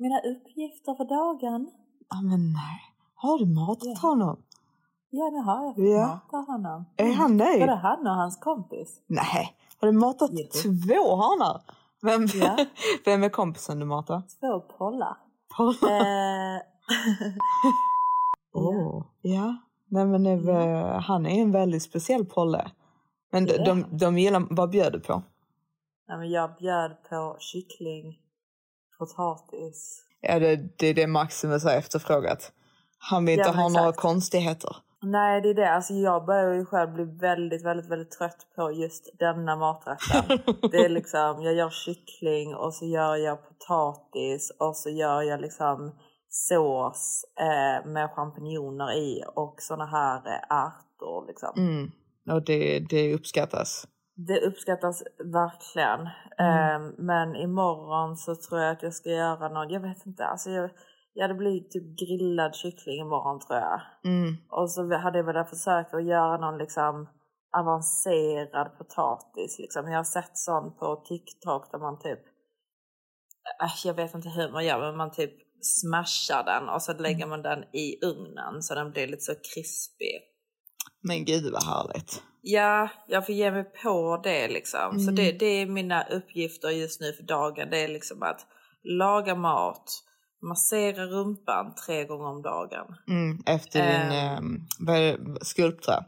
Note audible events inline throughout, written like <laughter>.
mina uppgifter för dagen. Ja, men nej. Har du matat honom? Ja, nu har jag fått mata honom. Är han nöjd? Både han och hans kompis. Nej. Har du matat Jo. två hanar? Vem, Ja. <laughs> vem är kompisen du matar? Två pollar. Paula? Eh, <laughs> Åh, ja. Nej, men det, var- han är en väldigt speciell polle. Men de, Det är de, de gillar, vad bjöd du på? nej, men jag bjöd på kyckling, potatis. Ja, det, det är det Maximus har efterfrågat. Han vill inte ha några exakt. konstigheter. Nej, det är det. Alltså, jag börjar ju själv bli väldigt, väldigt, väldigt trött på just denna maträtten. <laughs> Det är liksom, jag gör kyckling och så gör jag potatis och så gör jag liksom sås eh, med champinjoner i och såna här eh, ärtor liksom. Mm. Och det, det uppskattas. Det uppskattas verkligen. Mm. Eh, men imorgon så tror jag att jag ska göra någon, jag vet inte, alltså jag, jag hade blivit typ grillad kyckling imorgon tror jag. Mm. Och så hade jag väl försökt att göra någon liksom avancerad potatis. Liksom. Jag har sett sån på TikTok där man typ, äh, jag vet inte hur man gör, men man typ smashar den och så lägger man den i ugnen så den blir lite så krispig. Men gud vad härligt. Ja, jag får ge mig på det liksom. Så Mm. det, det är mina uppgifter just nu för dagen. Det är liksom att laga mat, massera rumpan tre gånger om dagen. Mm. Efter din um, skulptra.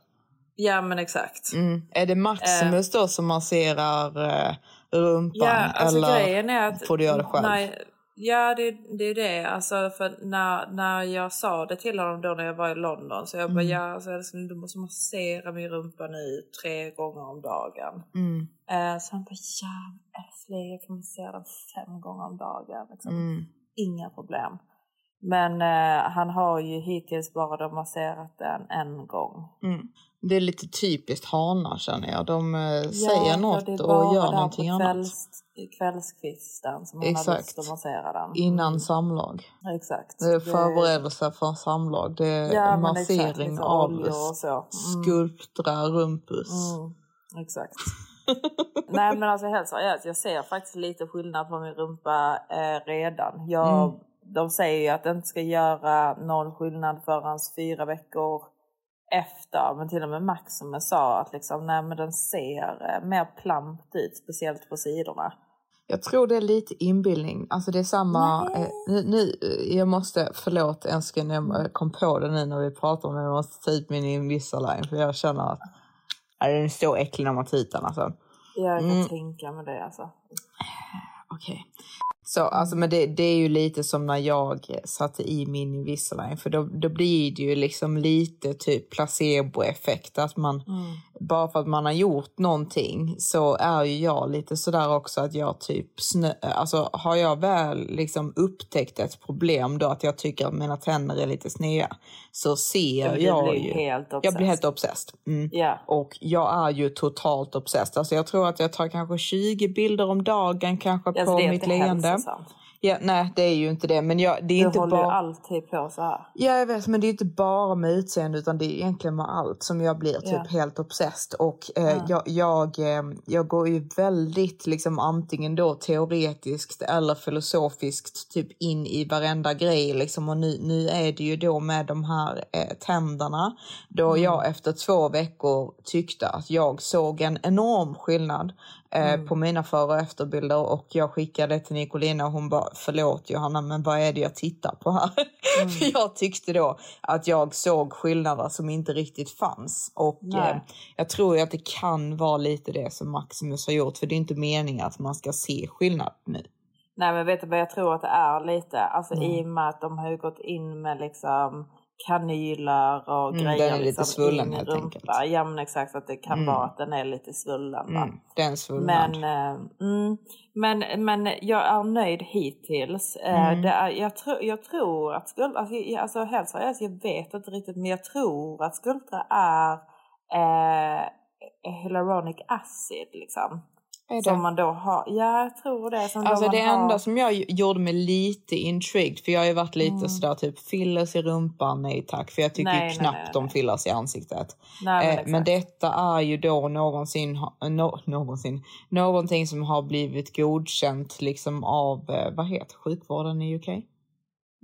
Ja men exakt. Mm. Är det Maximus då som masserar uh, rumpan? Ja, alltså eller grejen är att... får du göra det själv? Nej, ja, det, det är det. Alltså, för när, när jag sa det till honom då när jag var i London så jag bara, Mm. ja, alltså, älskling, du måste massera min rumpa nu tre gånger om dagen. Mm. Eh, så han bara, ja, älskling, jag kan massera den fem gånger om dagen. Liksom. Mm. Inga problem. Men eh, han har ju hittills bara masserat den en gång. Mm. Det är lite typiskt hanar känner jag. De eh, säger för något och gör någonting annat. kvälls, kvällskvisten som han har Exakt. lust att massera den. Innan samlag. Exakt. Det är förberedelse för samlag. Det är Ja, exakt, massering lite av. Mm. skulptra rumpus. Mm, exakt. <laughs> Nej men alltså helt seriöst, jag ser faktiskt lite skillnad på min rumpa eh, redan. Jag, Mm. De säger ju att det inte ska göra någon skillnad förrän fyra veckor efter. Men till och med Maximus sa att liksom, nej, men den ser eh, mer plampt ut, speciellt på sidorna. Jag tror det är lite inbildning. Alltså det är samma... Eh, nu, nu, eh, jag måste, förlåt älskling, jag kom på det nu när vi pratar om det. Jag måste ta ut min Invisalign för jag känner att ja, den är så äcklig när man tar ut den alltså. Jag kan Mm. tänka mig det alltså. Okej. Så, alltså, men det, det är ju lite som när jag satte i min Invisalign. För då, då blir det ju liksom lite typ placeboeffekt. Att man, Mm. bara för att man har gjort någonting så är ju jag lite sådär också att jag typ snö, alltså har jag väl liksom upptäckt ett problem då att jag tycker att mina tänder är lite sneda så ser Du jag blir ju. helt jag blir helt obsessed. Mm. Ja. Och jag är ju totalt obsessed. Alltså jag tror att jag tar kanske 20 bilder om dagen kanske Alltså, på mitt leende. hälsosamt. Ja, nej, det är ju inte det. Men jag, det är Du inte håller ju bara... alltid på så här. Ja, jag vet, men det är inte bara med utseende utan det är egentligen med allt som jag blir typ Ja. helt obsessed. Och eh, Ja. jag, jag, eh, jag går ju väldigt liksom antingen då teoretiskt eller filosofiskt typ in i varenda grej liksom. Och nu, nu är det ju då med de här eh, tänderna då Mm. jag efter två veckor tyckte att jag såg en enorm skillnad Mm. på mina före och efterbilder och jag skickade till Nicolina och hon bara förlåt Johanna men vad är det jag tittar på här? Mm. <laughs> För jag tyckte då att jag såg skillnader som inte riktigt fanns och eh, jag tror att det kan vara lite det som Maximus har gjort för det är inte meningen att man ska se skillnad nu. Nej men vet du vad jag tror att det är lite? Alltså Mm. i och med att de har gått in med liksom kanyler och Mm, grejer. den är lite liksom svullen in i helt rumpa. enkelt. Ja men exakt att det kan Mm. vara att den är lite svullen. Mm, den svullnad. Men, eh, mm, men, men jag är nöjd hittills. Eh, Mm. det är, jag, tro, jag tror att skuld, alltså, jag, alltså helt seriöst, jag vet inte riktigt men jag tror att skulptra är eh, hyaluronic acid liksom. Det? Som man då har, ja jag tror det. Som Alltså det har, enda som jag gjorde mig lite intrigued, för jag har ju varit lite Mm. sådär typ fillers i rumpan, nej tack. För jag tycker Nej, ju knappt nej, nej. om fillers i ansiktet. Nej, men, Eh, men detta är ju då någonsin, no, någonsin, någonting som har blivit godkänt liksom av, eh, vad heter sjukvården i UK?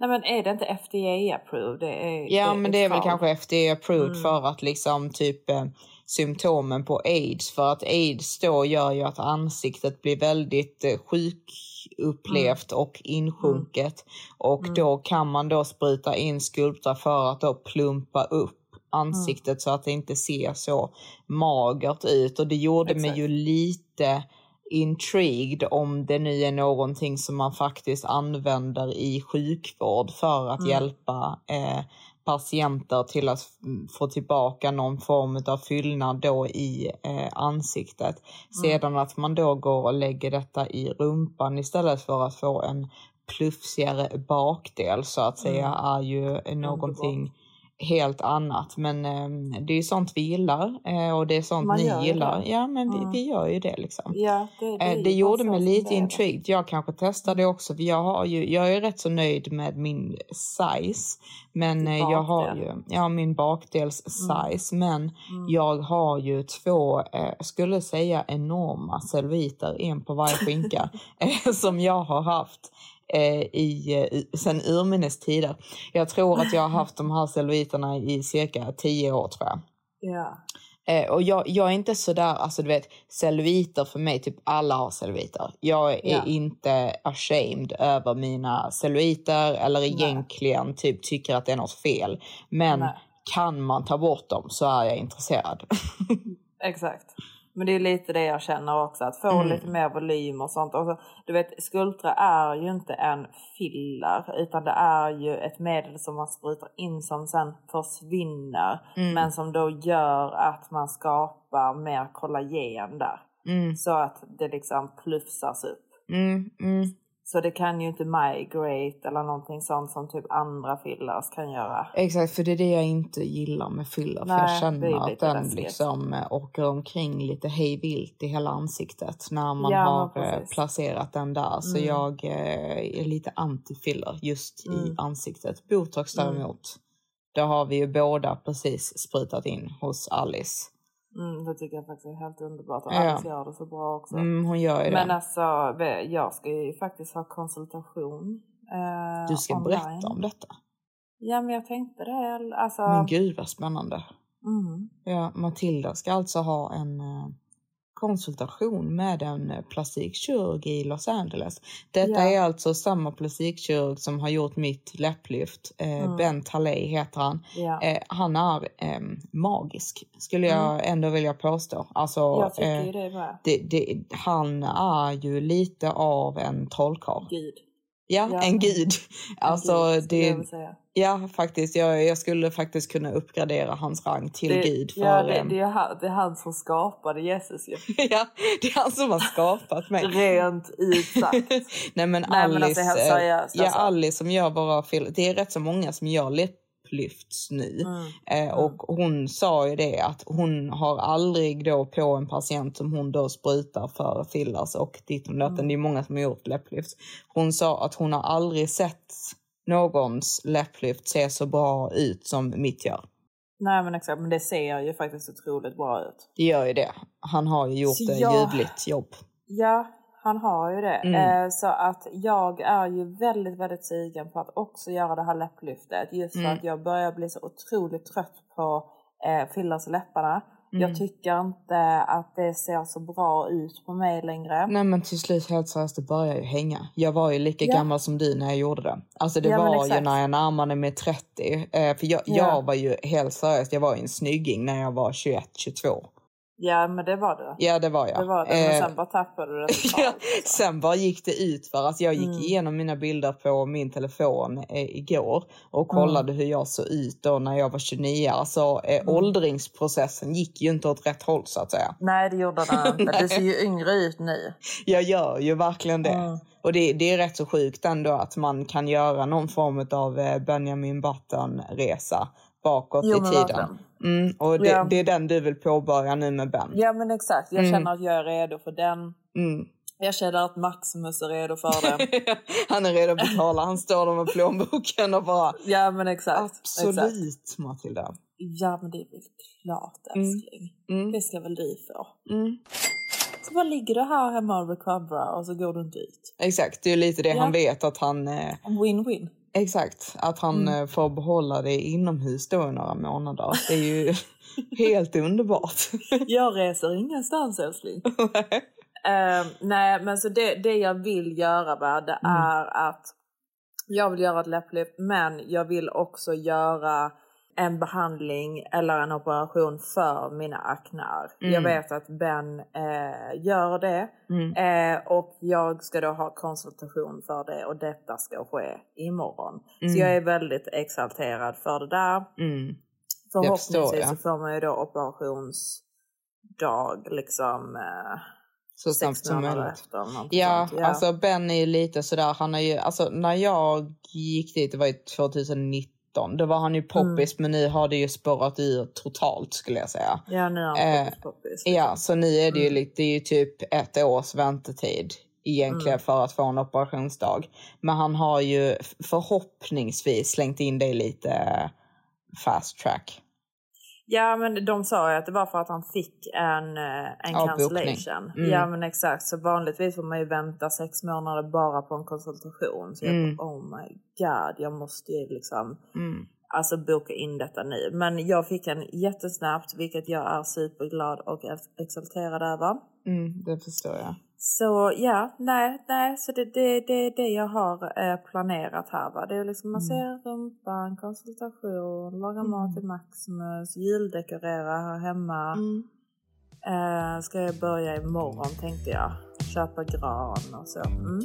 Nej men är det inte FDA approved? Det är, Ja men det är väl kanske FDA approved Mm. för att liksom typ eh, symptomen på aids. För att aids då gör ju att ansiktet blir väldigt eh, sjukupplevt och insjunket. Och Mm. då kan man då spruta in skulptra för att då plumpa upp ansiktet så att det inte ser så magert ut. Och det gjorde mig Exakt. ju lite intrigued om det nu är någonting som man faktiskt använder i sjukvård för att Mm. hjälpa eh, patienter till att mm, få tillbaka någon form av fyllnad då i eh, ansiktet. Sedan att man då går och lägger detta i rumpan istället för att få en plufsigare bakdel så att säga är ju någonting helt annat. Men eh, det är ju sånt vi gillar eh, och det är sånt Man ni gillar. det. Ja men Mm. vi, vi gör ju det liksom. Ja, det, det, Eh, Det gjorde mig lite intrigued. Jag kanske testar det också. För jag, har ju, jag är rätt så nöjd med min size. Men eh, jag har ju ja, min bakdels size. Men Mm. jag har ju två, eh, skulle säga enorma celluliter, en på varje skinka, <laughs> eh, som jag har haft i, eh, i- sen urminnes tider. Jag tror att jag har haft de här celluliterna i cirka tio år tror jag. Ja. Eh, och jag, jag är inte sådär, alltså du vet, celluliter för mig, typ alla har celluliter. Jag är Ja. inte ashamed över mina celluliter eller egentligen typ tycker att det är något fel. Men Nej. kan man ta bort dem så är jag intresserad. <laughs> Exakt. Men det är lite det jag känner också, att få Mm. lite mer volym och sånt. Och så, du vet, Skulptra är ju inte en filler, utan det är ju ett medel som man sprutar in som sen försvinner. Mm. Men som då gör att man skapar mer kollagen där. Mm, Så att det liksom plufsas upp. Mm, mm. Så det kan ju inte migrate eller någonting sånt som typ andra fillers kan göra. Exakt, för det är det jag inte gillar med filler. För Nej, jag det är känner att den läskigt. liksom eh, åker omkring lite hej vilt i hela ansiktet när man Ja, har eh, precis. placerat den där. Så Mm. jag eh, är lite anti-filler just i Mm. ansiktet. Botox Mm. däremot, det har vi ju båda precis sprutat in hos Alice. Mm, det tycker jag faktiskt är helt underbart. Och Ja. Alice gör det så bra också. Mm, hon gör ju Men det. alltså, jag ska ju faktiskt ha konsultation. Eh, Du ska online. berätta om detta. Ja, men jag tänkte det. Alltså, Men gud vad spännande. mm, Ja, Matilda ska alltså ha en eh, konsultation med en eh, plastikkirurg i Los Angeles. Detta Ja. är alltså samma plastikkirurg som har gjort mitt läpplyft. Eh, Mm. Bent Halley heter han. Eh, han är eh, magisk, skulle jag ändå vilja påstå. Alltså, Mm. jag tycker eh, ju det med. det, det, han är ju lite av en trollkarl. Gud. Ja, Ja. en gud. Alltså, Gud, det, ja, faktiskt. Jag, jag skulle faktiskt kunna uppgradera hans rang till det, gud. För, ja, det, det, är han, det är han som skapade Jesus ju. <laughs> ja, det är han som har skapat mig. Rent ut sagt. <laughs> Nej men Nej, Alice, men alltså, helt eh, seriöst, ja, alltså. Alice som gör våra film, det är rätt så många som gör läpplyfts nu. Mm. Eh, och hon sa ju det att hon har aldrig då på en patient som hon då sprutar för fillers och ditt och. Mm. Det är många som har gjort läpplyft. Hon sa att hon har aldrig sett någons läpplyft se så bra ut som mitt gör. Nej men exakt, men det ser ju faktiskt otroligt bra ut. Det gör ju det. Han har ju gjort Så ett jag- ljuvligt jobb. Ja, han har ju det. Mm. Eh, så att jag är ju väldigt, väldigt sugen på att också göra det här läpplyftet. Just för Mm. att jag börjar bli så otroligt trött på eh, fillers i läpparna. Mm. Jag tycker inte att det ser så bra ut på mig längre. Nej men till slut helt seriöst, det börjar ju hänga. Jag var ju lika Ja. gammal som du när jag gjorde det. Alltså det Ja, var ju när jag närmade mig 30. Eh, för jag, Ja. jag var ju helt seriöst, jag var ju en snygging när jag var 21, 22. Ja men det var det. Ja det var jag. Det var det, men Eh, sen bara tappade du det <laughs> Ja, liksom. sen bara gick det ut för att jag gick Mm. igenom mina bilder på min telefon eh, igår och Mm. kollade hur jag såg ut då när jag var 29. Alltså eh, Mm. åldringsprocessen gick ju inte åt rätt håll så att säga. Nej det gjorde den <laughs> inte. Du ser ju yngre ut nu. Jag gör ju verkligen det. Mm. Och det, det är rätt så sjukt ändå att man kan göra någon form av eh, Benjamin Button-resa bakåt Jo, i tiden. Mm, och det, Ja. det är den du vill påbörja nu med Ben. Ja men exakt, jag Mm. känner att jag är redo för den. Mm. Jag känner att Maximus är redo för det. <laughs> Han är redo att betala, han står där med plånboken och bara ja men exakt. Absolut Exakt. Matilda. Ja men det är väl klart Mm. älskling. Mm. Det ska väl du få. Mm. Så bara ligger du här hemma och recoverar och så går du inte ut. Exakt, det är lite det Ja. han vet att han eh, Win-win. Exakt, att han Mm. eh, får behålla det inomhus då i några månader. Det är ju <laughs> helt underbart. <laughs> Jag reser ingenstans älskling. <laughs> Eh, nej men så det, det jag vill göra va, det Mm. är att jag vill göra ett läpplyft men jag vill också göra en behandling eller en operation för mina aknar. Mm. Jag vet att Ben eh, gör det Mm. eh, och jag ska då ha konsultation för det och detta ska ske imorgon. Mm. Så jag är väldigt exalterad för det där. Mm. Förhoppningsvis förstår jag. så får man ju då operationsdag liksom eh, Så snabbt som möjligt. Ja, sånt. alltså Ben är ju lite sådär, han är ju, alltså när jag gick dit, det var ju 2019, då var han ju poppis men nu har det ju spårat ur totalt skulle jag säga. Ja, nu är han Eh, poppis, poppis. Ja, så nu är det ju Mm. lite, det är ju typ ett års väntetid egentligen Mm. för att få en operationsdag. Men han har ju förhoppningsvis slängt in det lite eh, fast track. Ja men de sa ju att det var för att han fick en, eh, en cancellation. Mm. Ja men exakt så vanligtvis får man ju vänta sex månader bara på en konsultation. Så jag Mm. bara oh my god jag måste ju liksom Mm. alltså boka in detta nu. Men jag fick en jättesnabbt vilket jag är superglad och ex- exalterad över. Mm, det förstår jag. Så ja, nej, nej, så det är det, det, det jag har eh, planerat här va. Det är liksom massera rumpan, konsultation, laga mat till Maximus, juldekorera här hemma. Mm. Eh, ska jag börja imorgon tänkte jag. Köpa gran och så. Mm.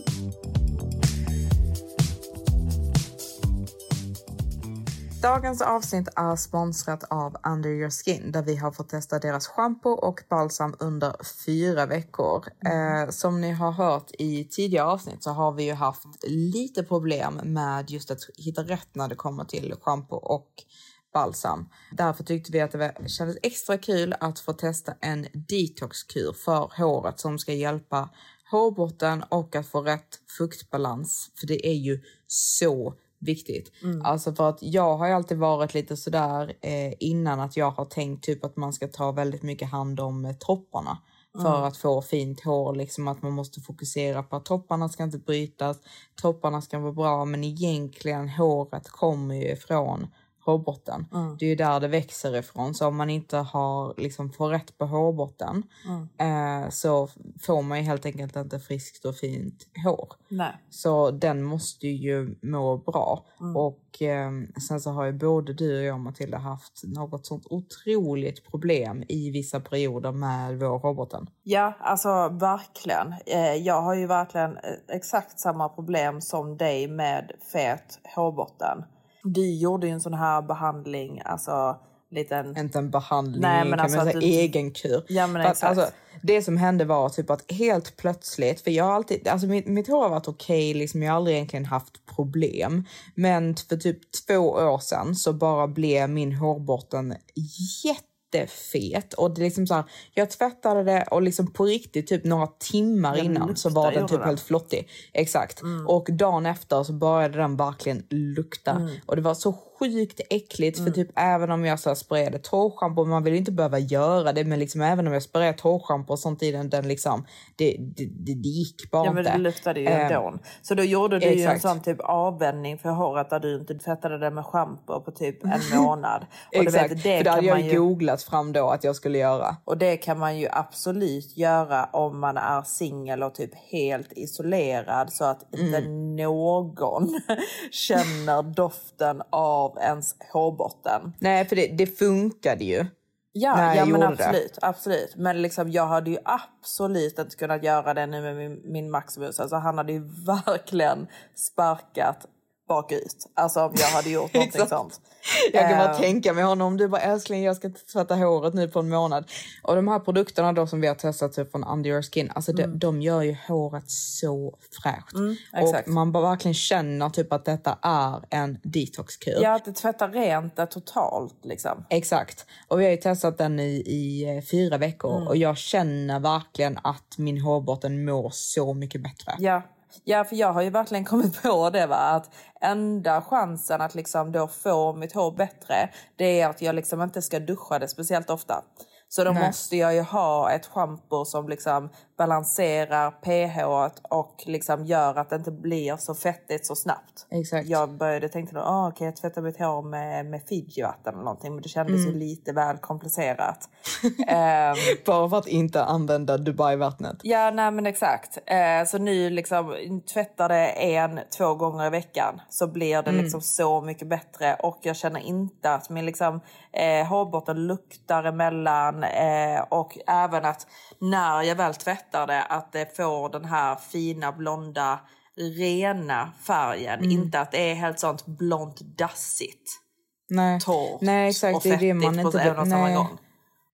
Dagens avsnitt är sponsrat av Under Your Skin där vi har fått testa deras shampoo och balsam under fyra veckor. Eh, som ni har hört i tidigare avsnitt så har vi ju haft lite problem med just att hitta rätt när det kommer till shampoo och balsam. Därför tyckte vi att det kändes extra kul att få testa en detoxkur för håret som ska hjälpa hårbotten och att få rätt fuktbalans. För det är ju så viktigt. Alltså för att jag har ju alltid varit lite sådär eh, innan att jag har tänkt typ att man ska ta väldigt mycket hand om eh, topparna. För att få fint hår, liksom att man måste fokusera på att topparna ska inte brytas, topparna ska vara bra, men egentligen håret kommer ju ifrån hårbotten. Det är ju där det växer ifrån. Så om man inte har liksom får rätt på hårbotten eh, så får man ju helt enkelt inte friskt och fint hår. Nej. Så den måste ju må bra. Och eh, sen så har ju både du och jag Matilda haft något sånt otroligt problem i vissa perioder med vår hårbotten. Ja, alltså verkligen. Eh, jag har ju verkligen eh, exakt samma problem som dig med fet hårbotten. Du gjorde ju en sån här behandling, alltså liten... Inte en behandling, Nej, men kan alltså man säga, du- egen kur. Ja, men exakt. alltså, det som hände var typ att helt plötsligt, för jag har alltid, alltså mitt, mitt hår har varit okej, liksom, jag har aldrig egentligen haft problem. Men för typ två år sedan så bara blev min hårbotten jättefet och det är liksom så här, jag tvättade det och liksom på riktigt typ några timmar Den innan så var den typ den? helt flottig. Exakt. Mm. Och dagen efter så började den verkligen lukta och det var så sjukt äckligt Mm. för typ även om jag så här sprayade torrschampo, man vill inte behöva göra det men liksom även om jag sprayade torrschampo och sånt i den, den liksom, det, det, det, det gick bara Ja men inte. det luktade ju ändå. Så då gjorde du ju en exakt. sån typ avvändning för håret där du inte tvättade det med schampo på typ en <laughs> månad. Och Exakt, vet, det för det hade jag ju, googlat fram då att jag skulle göra. och det kan man ju absolut göra om man är singel och typ helt isolerad så att inte Mm. någon <laughs> känner doften av ens hårbotten. Nej för det, det funkade ju. Ja, ja men det. absolut, absolut. Men liksom, jag hade ju absolut inte kunnat göra det nu med min, min Maximus. Alltså, han hade ju <laughs> verkligen sparkat bakut. Alltså om jag hade gjort <laughs> någonting sånt. Jag kan bara Eh, tänka mig honom, du bara älskling jag ska tvätta håret nu på en månad. Och de här produkterna då som vi har testat typ från Under Your Skin, alltså de, de gör ju håret så fräscht. Mm. och man bara verkligen känner typ att detta är en detoxkur. Ja, att det tvättar rent det totalt liksom. Exakt. Och vi har ju testat den i, i eh, fyra veckor Mm. och jag känner verkligen att min hårbotten mår så mycket bättre. Ja. Ja, för jag har ju verkligen <laughs> kommit på det va, att enda chansen att liksom då få mitt hår bättre det är att jag liksom inte ska duscha det speciellt ofta. Så då Nej. måste jag ju ha ett schampo som liksom balanserar pH och liksom gör att det inte blir så fettigt så snabbt. Exakt. Jag började tänkte då, ah, okej jag tvättar mitt hår med, med Fiji-vatten eller någonting men det kändes Mm. ju lite väl komplicerat. <laughs> Ehm, Bara för att inte använda Dubai-vattnet. Ja, nej men exakt. Eh, så nu liksom tvättar det en, två gånger i veckan så blir det liksom så mycket bättre och jag känner inte att min liksom eh, hårbotten luktar emellan eh, och även att när jag väl tvättar det att det får den här fina blonda rena färgen. Inte att det är helt sånt blont dassigt. Nej. Torrt Nej, exakt. och Det är det fettigt man på inte en och samma gång.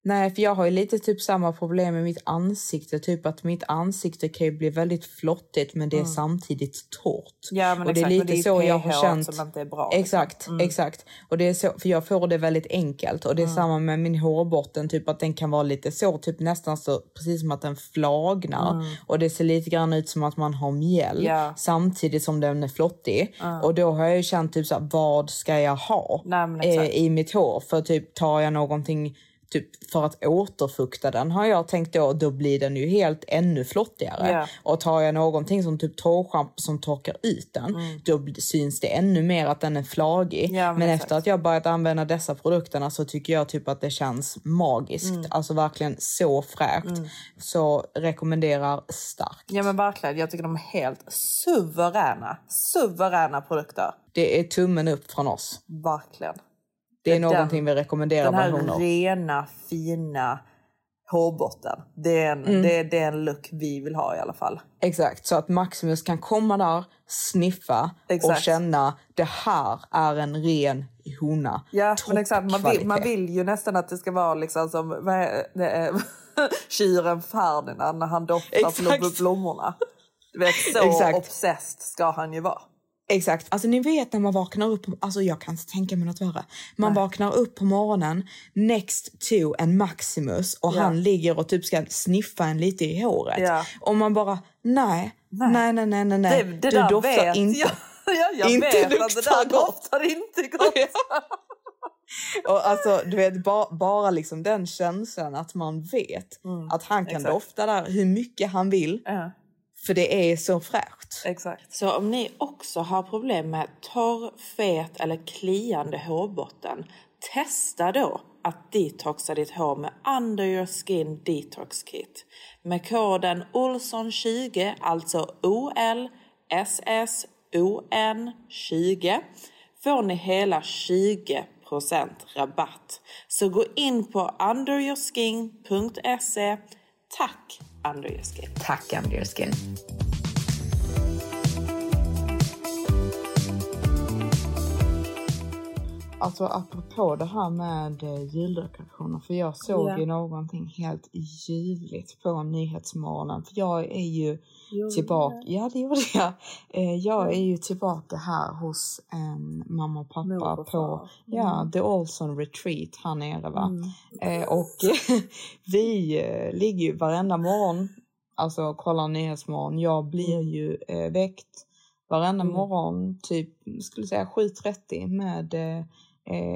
Nej, för jag har ju lite typ samma problem med mitt ansikte. Typ att mitt ansikte kan ju bli väldigt flottigt men det är samtidigt torrt. Ja, men och det är exakt, lite det är så jag har känt. som inte är bra, liksom. Exakt, exakt. Och det är så, för jag får det väldigt enkelt. Och det är samma med min hårbotten, typ att den kan vara lite så, typ nästan så, precis som att den flagnar. Och det ser lite grann ut som att man har mjäll Ja. samtidigt som den är flottig. Och då har jag ju känt typ så här, vad ska jag ha Nej, eh, exakt. i mitt hår? För typ tar jag någonting Typ för att återfukta den har jag tänkt då, då blir den ju helt ännu flottigare. Ja. Och tar jag någonting som typ torrschampo som torkar ut den, då bl- syns det ännu mer att den är flagig. Mm. Ja, men men efter att jag börjat använda dessa produkterna så tycker jag typ att det känns magiskt. Mm. Alltså verkligen så fräscht. Så rekommenderar starkt. Ja men verkligen, jag tycker de är helt suveräna. Suveräna produkter. Det är tummen upp från oss. Verkligen. Det är Den- någonting vi rekommenderar Den här rena, fina hårbotten. Det är, en, Mm. det, det är en look vi vill ha i alla fall. Exakt, så att Maximus kan komma där, sniffa och Exakt. känna det här är en ren hona. Ja, men exakt. Man vill, man vill ju nästan att det ska vara liksom som tjuren <laughs> Ferdinand när han bl- blommorna. Du vet, så Exakt. obsessed ska han ju vara. Exakt. Alltså ni vet när man vaknar upp, alltså jag kan inte tänka mig något värre. Man vaknar upp på morgonen next to en Maximus och Ja. han ligger och typ ska sniffa en lite i håret. Ja. Och man bara, nej, nej, nej, nej, nej, nej. Det, det du där doftar vet inte. jag. <laughs> Ja, jag inte vet att det där gott. doftar inte gott. <laughs> Och alltså, du vet, ba, bara liksom den känslan att man vet att han kan Mm. exakt. dofta där hur mycket han vill. Ja. För det är så fräscht. Exakt. Så om ni också har problem med torr, fet eller kliande hårbotten, testa då att detoxa ditt hår med Under Your Skin Detox Kit. Med koden OLSON20, alltså O-L-S-S-O-N 20, får ni hela 20% rabatt. Så gå in på underyourskin.se. Tack under Your Skin! Tack Under Your Skin. Alltså apropå det här med eh, juldekorationer, för jag såg Ja. ju någonting helt ljuvligt på Nyhetsmorgonen, för jag är ju Gjorde tillbaka, det? ja det gjorde jag. Eh, jag är ju tillbaka här hos mamma och pappa och på ja, Mm. The Olson Retreat här nere va. Mm. Eh, och <laughs> vi ligger ju varenda morgon, alltså kollar Nyhetsmorgon. Jag blir ju eh, väckt varenda Mm. morgon, typ skulle säga 7.30 med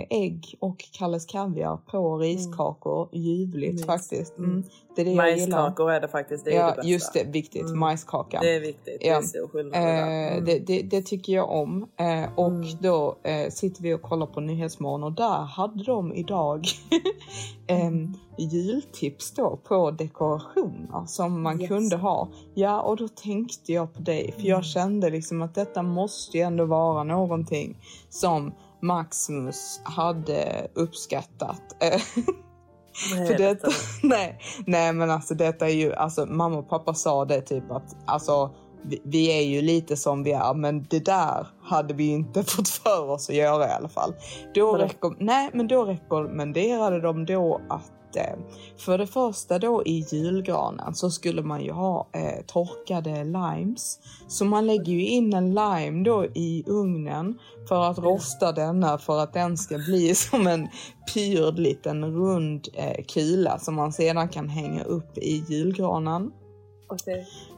ägg och Kalles Kaviar på riskakor. Ljuvligt Mys. faktiskt. Mm. Mm. Det är det. Majskakor är det faktiskt. Det är Ja, det bästa. just det. Viktigt. Mm. Majskaka. Det är viktigt. Det Ja. är stor skillnad. Eh, Mm. det, det, det tycker jag om. Eh, och Mm. då eh, sitter vi och kollar på Nyhetsmorgon och där hade de idag <laughs> em, jultips då på dekorationer som man Yes. kunde ha. Ja, och då tänkte jag på dig för jag Mm. kände liksom att detta måste ju ändå vara någonting som Maximus hade uppskattat. Eh, <laughs> Vad för detta, <laughs> nej, nej men alltså detta är ju, alltså mamma och pappa sa det typ att alltså vi, vi är ju lite som vi är men det där hade vi inte <laughs> fått för oss att göra i alla fall. Då, rekom, nej, men då rekommenderade de då att eh, för det första då i julgranen så skulle man ju ha eh, torkade limes. Så man lägger ju in en lime då i ugnen för att rosta denna för att den ska bli <laughs> som en pyrd liten rund eh, kula som man sedan kan hänga upp i julgranen.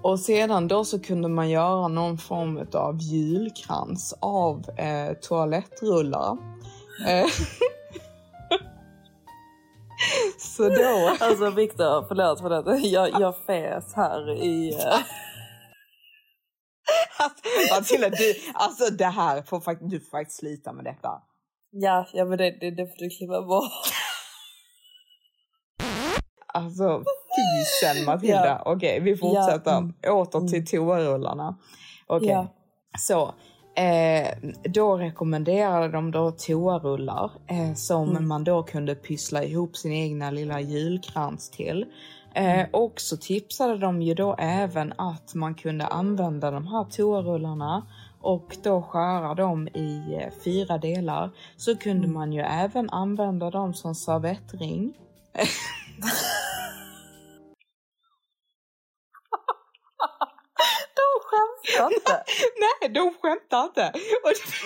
Och sedan då så kunde man göra någon form av julkrans av eh, toalettrullar. <laughs> Så då... Alltså Viktor, förlåt för det. Jag, jag fes här i... eh, Matilda, du, alltså det här får fakt- du får faktiskt slita med detta. Ja, ja men det, det, det får du klippa bort. Alltså fisen Matilda. Ja. Okej, vi fortsätter. Ja, mm. Åter till toarullarna. Okej, Ja. så. Eh, då rekommenderade de då toarullar eh, som Mm. man då kunde pyssla ihop sin egna lilla julkrans till. Eh, Mm. och så tipsade de ju då även att man kunde använda de här toarullarna och då skära dem i eh, fyra delar. Så kunde Mm. man ju även använda dem som servettring. <laughs> <laughs> skämtar inte. <laughs> Nej, de skämtar inte.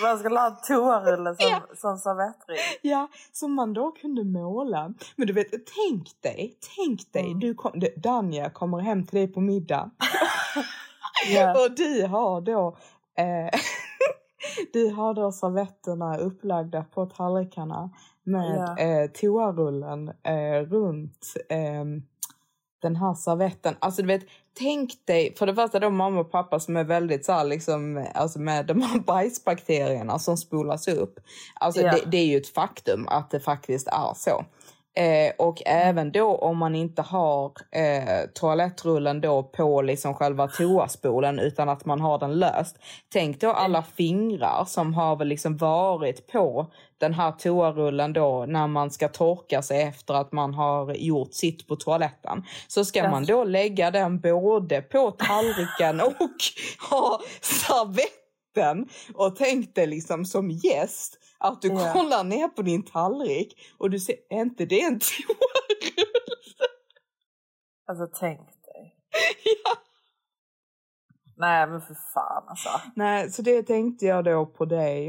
Man skulle ha en toarulle som, Ja. som servettring. ja, som man då kunde måla. Men du vet, tänk dig, tänk dig, Mm. du kom, Danja kommer hem till dig på middag <laughs> Ja. och du har då eh, <laughs> du har då servetterna upplagda på tallrikarna med Ja. eh, toarullen eh, runt ehm, den här servetten. Alltså du vet, tänk dig, för det första då mamma och pappa som är väldigt så här, liksom, alltså med de här <laughs> bajsbakterierna som spolas upp. Alltså Ja. det, det är ju ett faktum att det faktiskt är så. Eh, och även då om man inte har eh, toalettrullen då på liksom själva toaspolen utan att man har den löst. Tänk då alla fingrar som har väl liksom varit på den här toarullen då när man ska torka sig efter att man har gjort sitt på toaletten. Så ska man då lägga den både på tallriken och <laughs> ha servetten. Och tänk dig liksom som gäst att du Ja. kollar ner på din tallrik och du ser, är inte det en <laughs> toarulle? Alltså tänk dig. <laughs> ja. Nej men för fan alltså. Nej, så det tänkte jag då på dig.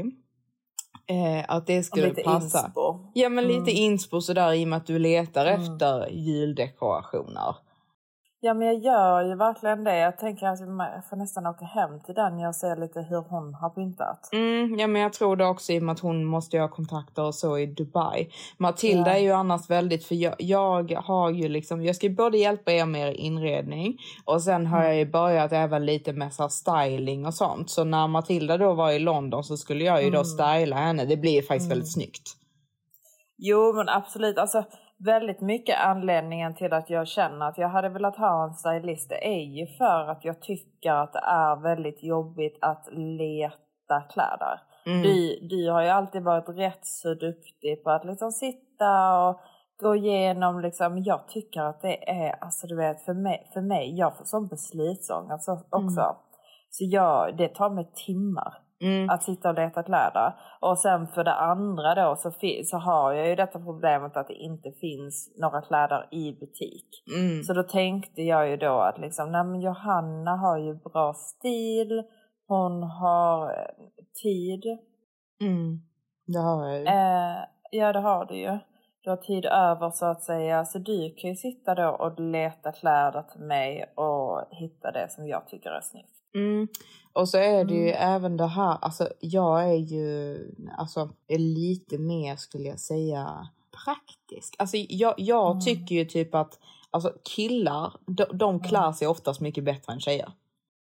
Eh, att det skulle lite passa. inspo. Ja, men lite Mm. inspo sådär i och med att du letar Mm. efter juldekorationer. Ja men jag gör ju verkligen det. Jag tänker att jag får nästan åka hem till den och se lite hur hon har pyntat. Mm, ja, men jag tror det också i och med att hon måste ha kontakter och så i Dubai. Matilda Ja. är ju annars väldigt, för jag, jag har ju liksom, jag ska ju både hjälpa er med er inredning och sen har Mm. jag ju börjat även lite med så styling och sånt. Så när Matilda då var i London så skulle jag ju då Mm. styla henne. Det blir faktiskt Mm. väldigt snyggt. Jo men absolut. Alltså väldigt mycket anledningen till att jag känner att jag hade velat ha en stylist det är ju för att jag tycker att det är väldigt jobbigt att leta kläder. Mm. Du, du har ju alltid varit rätt så duktig på att liksom sitta och gå igenom liksom, jag tycker att det är, alltså du vet för mig, för mig jag får sån beslutsångest också. Mm. Så jag, det tar mig timmar Mm. Att sitta och leta kläder. Och sen för det andra då så, så har jag ju detta problemet att det inte finns några kläder i butik. Mm. Så då tänkte jag ju då att liksom, nej men Johanna har ju bra stil, hon har eh, tid. Mm. Det har jag ju. Eh, ja det har du ju. Du har tid över så att säga. Så du kan ju sitta då och leta kläder till mig och hitta det som jag tycker är snyggt. Mm. Och så är det ju Mm. även det här, alltså jag är ju alltså, är lite mer skulle jag säga praktisk. Alltså jag, jag Mm. tycker ju typ att alltså, killar, de, de klär sig oftast mycket bättre än tjejer.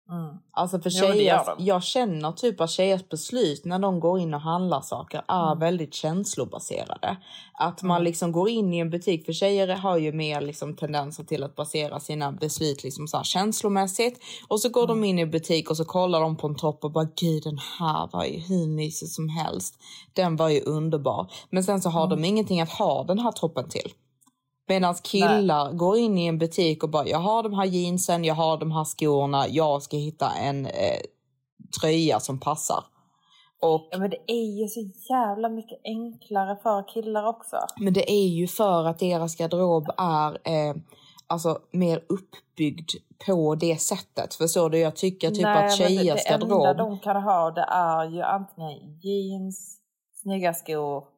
Mm. Alltså för Jo, tjejer, de. jag känner typ att tjejers beslut när de går in och handlar saker är Mm. väldigt känslobaserade. Att man Mm. liksom går in i en butik, för tjejer har ju mer liksom tendenser till att basera sina beslut liksom så här känslomässigt. Och så går Mm. de in i butik och så kollar de på en topp och bara gud den här var ju hur mysig som helst. Den var ju underbar. Men sen så har Mm. de ingenting att ha den här toppen till. Medan killar går in i en butik och bara, jag har de här jeansen, jag har de här skorna, jag ska hitta en eh, tröja som passar. Och, Ja men det är ju så jävla mycket enklare för killar också. men det är ju för att deras garderob är eh, alltså, mer uppbyggd på det sättet. Förstår du? Jag tycker typ Nej, att det, tjejers det enda garderob... de kan ha det är ju antingen jeans, snygga skor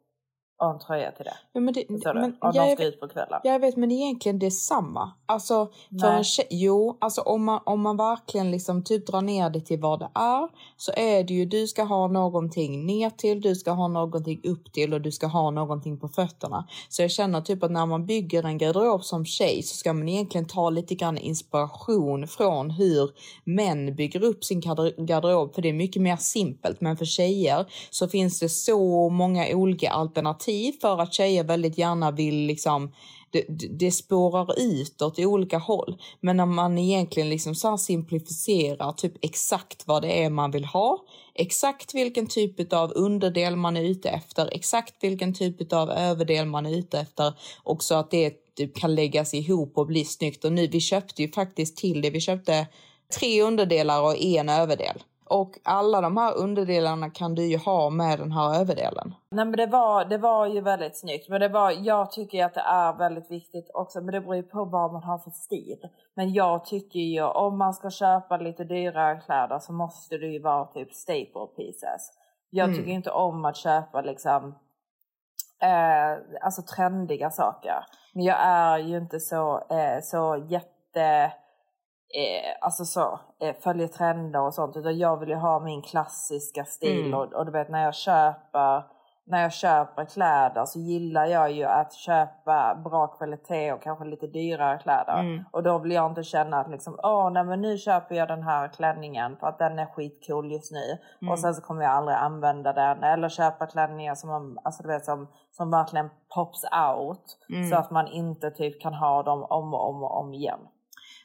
och en tröja till det. Ja, men det, Förstår du? men, Om jag, de ska ut på kvällen. Jag vet, men det är egentligen detsamma. Alltså, för Nej. en tjej, jo, alltså om man, om man verkligen liksom typ drar ner det till vad det är så är det ju du ska ha någonting ner till, du ska ha någonting upp till och du ska ha någonting på fötterna. Så jag känner typ att när man bygger en garderob som tjej så ska man egentligen ta lite grann inspiration från hur män bygger upp sin garder- garderob för det är mycket mer simpelt. Men för tjejer så finns det så många olika alternativ för att tjejer väldigt gärna vill liksom det, det- spårar ut åt olika håll. Men när man egentligen liksom så simplificerar simplifierar typ exakt vad det är man vill ha, exakt vilken typ av underdel man är ute efter, exakt vilken typ av överdel man är ute efter och så att det typ kan läggas ihop och bli snyggt. Och nu, vi köpte ju faktiskt till det. Vi köpte tre underdelar och en överdel. Och alla de här underdelarna kan du ju ha med den här överdelen. Nej men det var, det var ju väldigt snyggt. Men det var, jag tycker att det är väldigt viktigt också. Men det beror ju på vad man har för stil. Men jag tycker ju om man ska köpa lite dyrare kläder så måste det ju vara typ staple pieces. Jag Mm. tycker inte om att köpa liksom eh, alltså trendiga saker. Men jag är ju inte så, eh, så jätte eh, alltså så, eh, följer trender och sånt. Utan jag vill ju ha min klassiska stil. Mm. Och, och du vet när jag köper när jag köper kläder så gillar jag ju att köpa bra kvalitet och kanske lite dyrare kläder. Mm. Och då vill jag inte känna att liksom, åh nej men nu köper jag den här klänningen för att den är skitcool just nu. Mm. Och sen så kommer jag aldrig använda den. Eller köpa klänningar som, alltså, du vet, som, som verkligen pops out. Mm. Så att man inte typ kan ha dem om och om och om igen.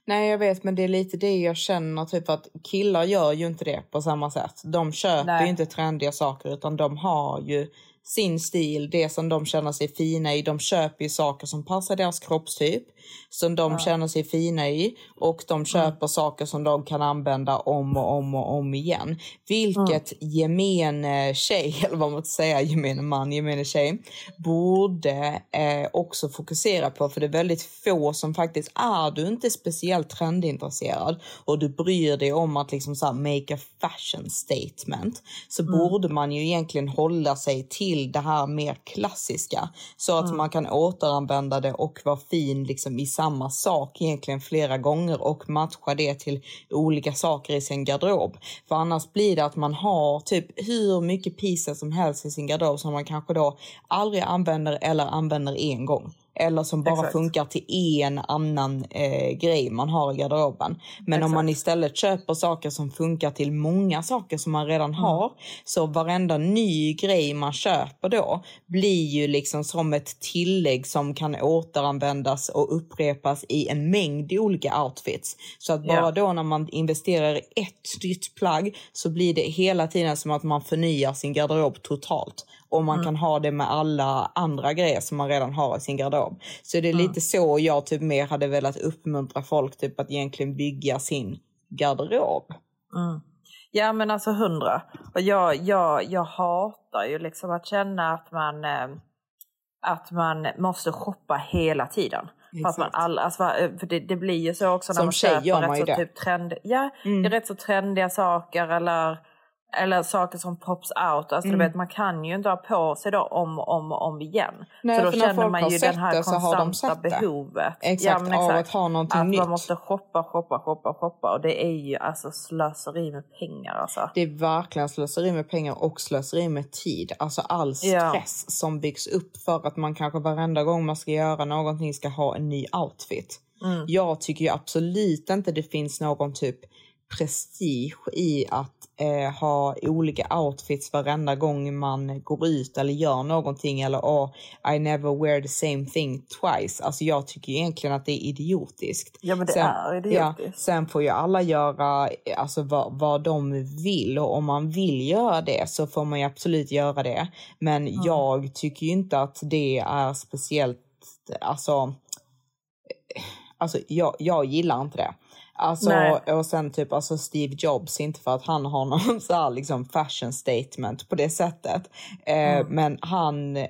Nej jag vet men det är lite det jag känner typ att killar gör ju inte det på samma sätt. De köper Nej. ju inte trendiga saker utan de har ju sin stil, det som de känner sig fina i. De köper ju saker som passar deras kroppstyp, som de känner sig fina i och de köper saker som de kan använda om och om och om igen. Vilket gemene tjej, <laughs> eller vad man ska säga, gemene man, gemene tjej, borde eh, också fokusera på. För det är väldigt få som faktiskt, är du inte speciellt trendintresserad och du bryr dig om att liksom så här make a fashion statement så borde man ju egentligen hålla sig till det här mer klassiska så att man kan återanvända det och vara fin liksom i samma sak egentligen flera gånger och matcha det till olika saker i sin garderob. För annars blir det att man har typ hur mycket pieces som helst i sin garderob som man kanske då aldrig använder eller använder en gång. Eller som bara Exakt. funkar till en annan eh, grej man har i garderoben. Men om Exakt. man istället köper saker som funkar till många saker som man redan Mm. har. Så varenda ny grej man köper då blir ju liksom som ett tillägg som kan återanvändas och upprepas i en mängd olika outfits. Så att bara Ja. då när man investerar i ett nytt plagg så blir det hela tiden som att man förnyar sin garderob totalt. Och man kan ha det med alla andra grejer som man redan har i sin garderob. Så det är lite så jag typ mer hade velat uppmuntra folk typ att egentligen bygga sin garderob. Mm. Ja men alltså hundra. Och jag, jag, jag hatar ju liksom att känna att man, eh, att man måste shoppa hela tiden. För, att man all, alltså, för det, det blir ju så också när Som man köper rätt så det. typ trend, ja, Mm. det är rätt så trendiga saker eller, eller saker som pops out. Alltså, Mm. du vet, man kan ju inte ha på sig då om och om, om igen. Nej, så då känner man ju den här det de konstanta det. behovet. Exakt, men av att ha någonting att nytt. man måste shoppa, shoppa, shoppa, shoppa. Och det är ju alltså slöseri med pengar alltså. Det är verkligen slöseri med pengar och slöseri med tid. Alltså all Ja. stress som byggs upp för att man kanske varenda gång man ska göra någonting ska ha en ny outfit. Mm. Jag tycker ju absolut inte det finns någon typ prestige i att eh, ha olika outfits varenda gång man går ut eller gör någonting eller oh, I never wear the same thing twice. Alltså jag tycker egentligen att det är idiotiskt. Ja, men det sen, är idiotiskt. Ja, sen får ju alla göra alltså, vad, vad de vill och om man vill göra det så får man ju absolut göra det. Men jag tycker ju inte att det är speciellt, alltså Alltså jag, jag gillar inte det. Alltså, Nej. och sen typ alltså Steve Jobs, inte för att han har någon <laughs> så här liksom fashion statement på det sättet. Eh, Men han eh,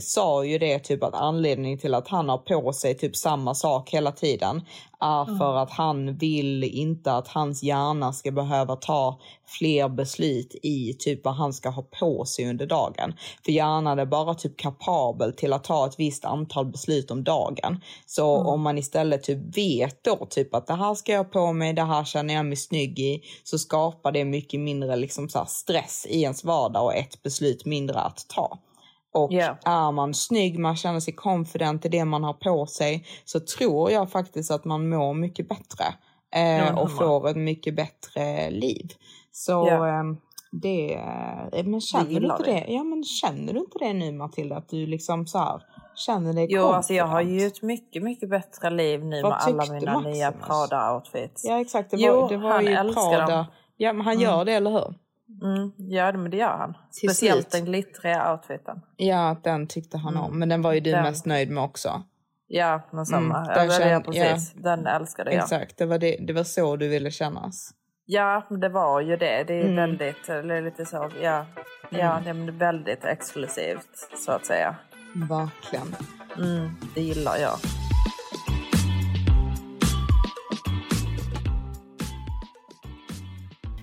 sa ju det typ att anledningen till att han har på sig typ samma sak hela tiden är för att han vill inte att hans hjärna ska behöva ta fler beslut i typ vad han ska ha på sig under dagen. För hjärnan är bara typ kapabel till att ta ett visst antal beslut om dagen. Så om man istället typ vet då typ att det här ska jag ha på mig, det här känner jag mig snygg i, så skapar det mycket mindre liksom så stress i ens vardag och ett beslut mindre att ta. Och Ja. är man snygg, man känner sig confident i det man har på sig, så tror jag faktiskt att man mår mycket bättre. Eh, men och får ett mycket bättre liv. Så Ja. ehm, det, eh, men känner du inte det. det? Ja men känner du inte det nu Matilda? Att du liksom så här känner dig Jo, alltså jag har ju ett mycket, mycket bättre liv nu Vad med alla mina Maximus? nya Prada-outfits. Ja exakt, det var, Jo, det var han ju älskar Prada. dem. Ja men han gör det eller hur? Mm, ja, men det gör han. Till Speciellt slut. den glittriga outfiten. Ja den tyckte han Mm. om, men den var ju du Den. mest nöjd med också. Ja, men samma. Mm, ja, den känn- jag precis. Den älskade jag. Exakt, det var, det, det var så du ville kännas. Ja, det var ju det. Det är Mm. väldigt, eller lite så, ja. Ja, det är väldigt exklusivt så att säga. Verkligen. Mm, det gillar jag.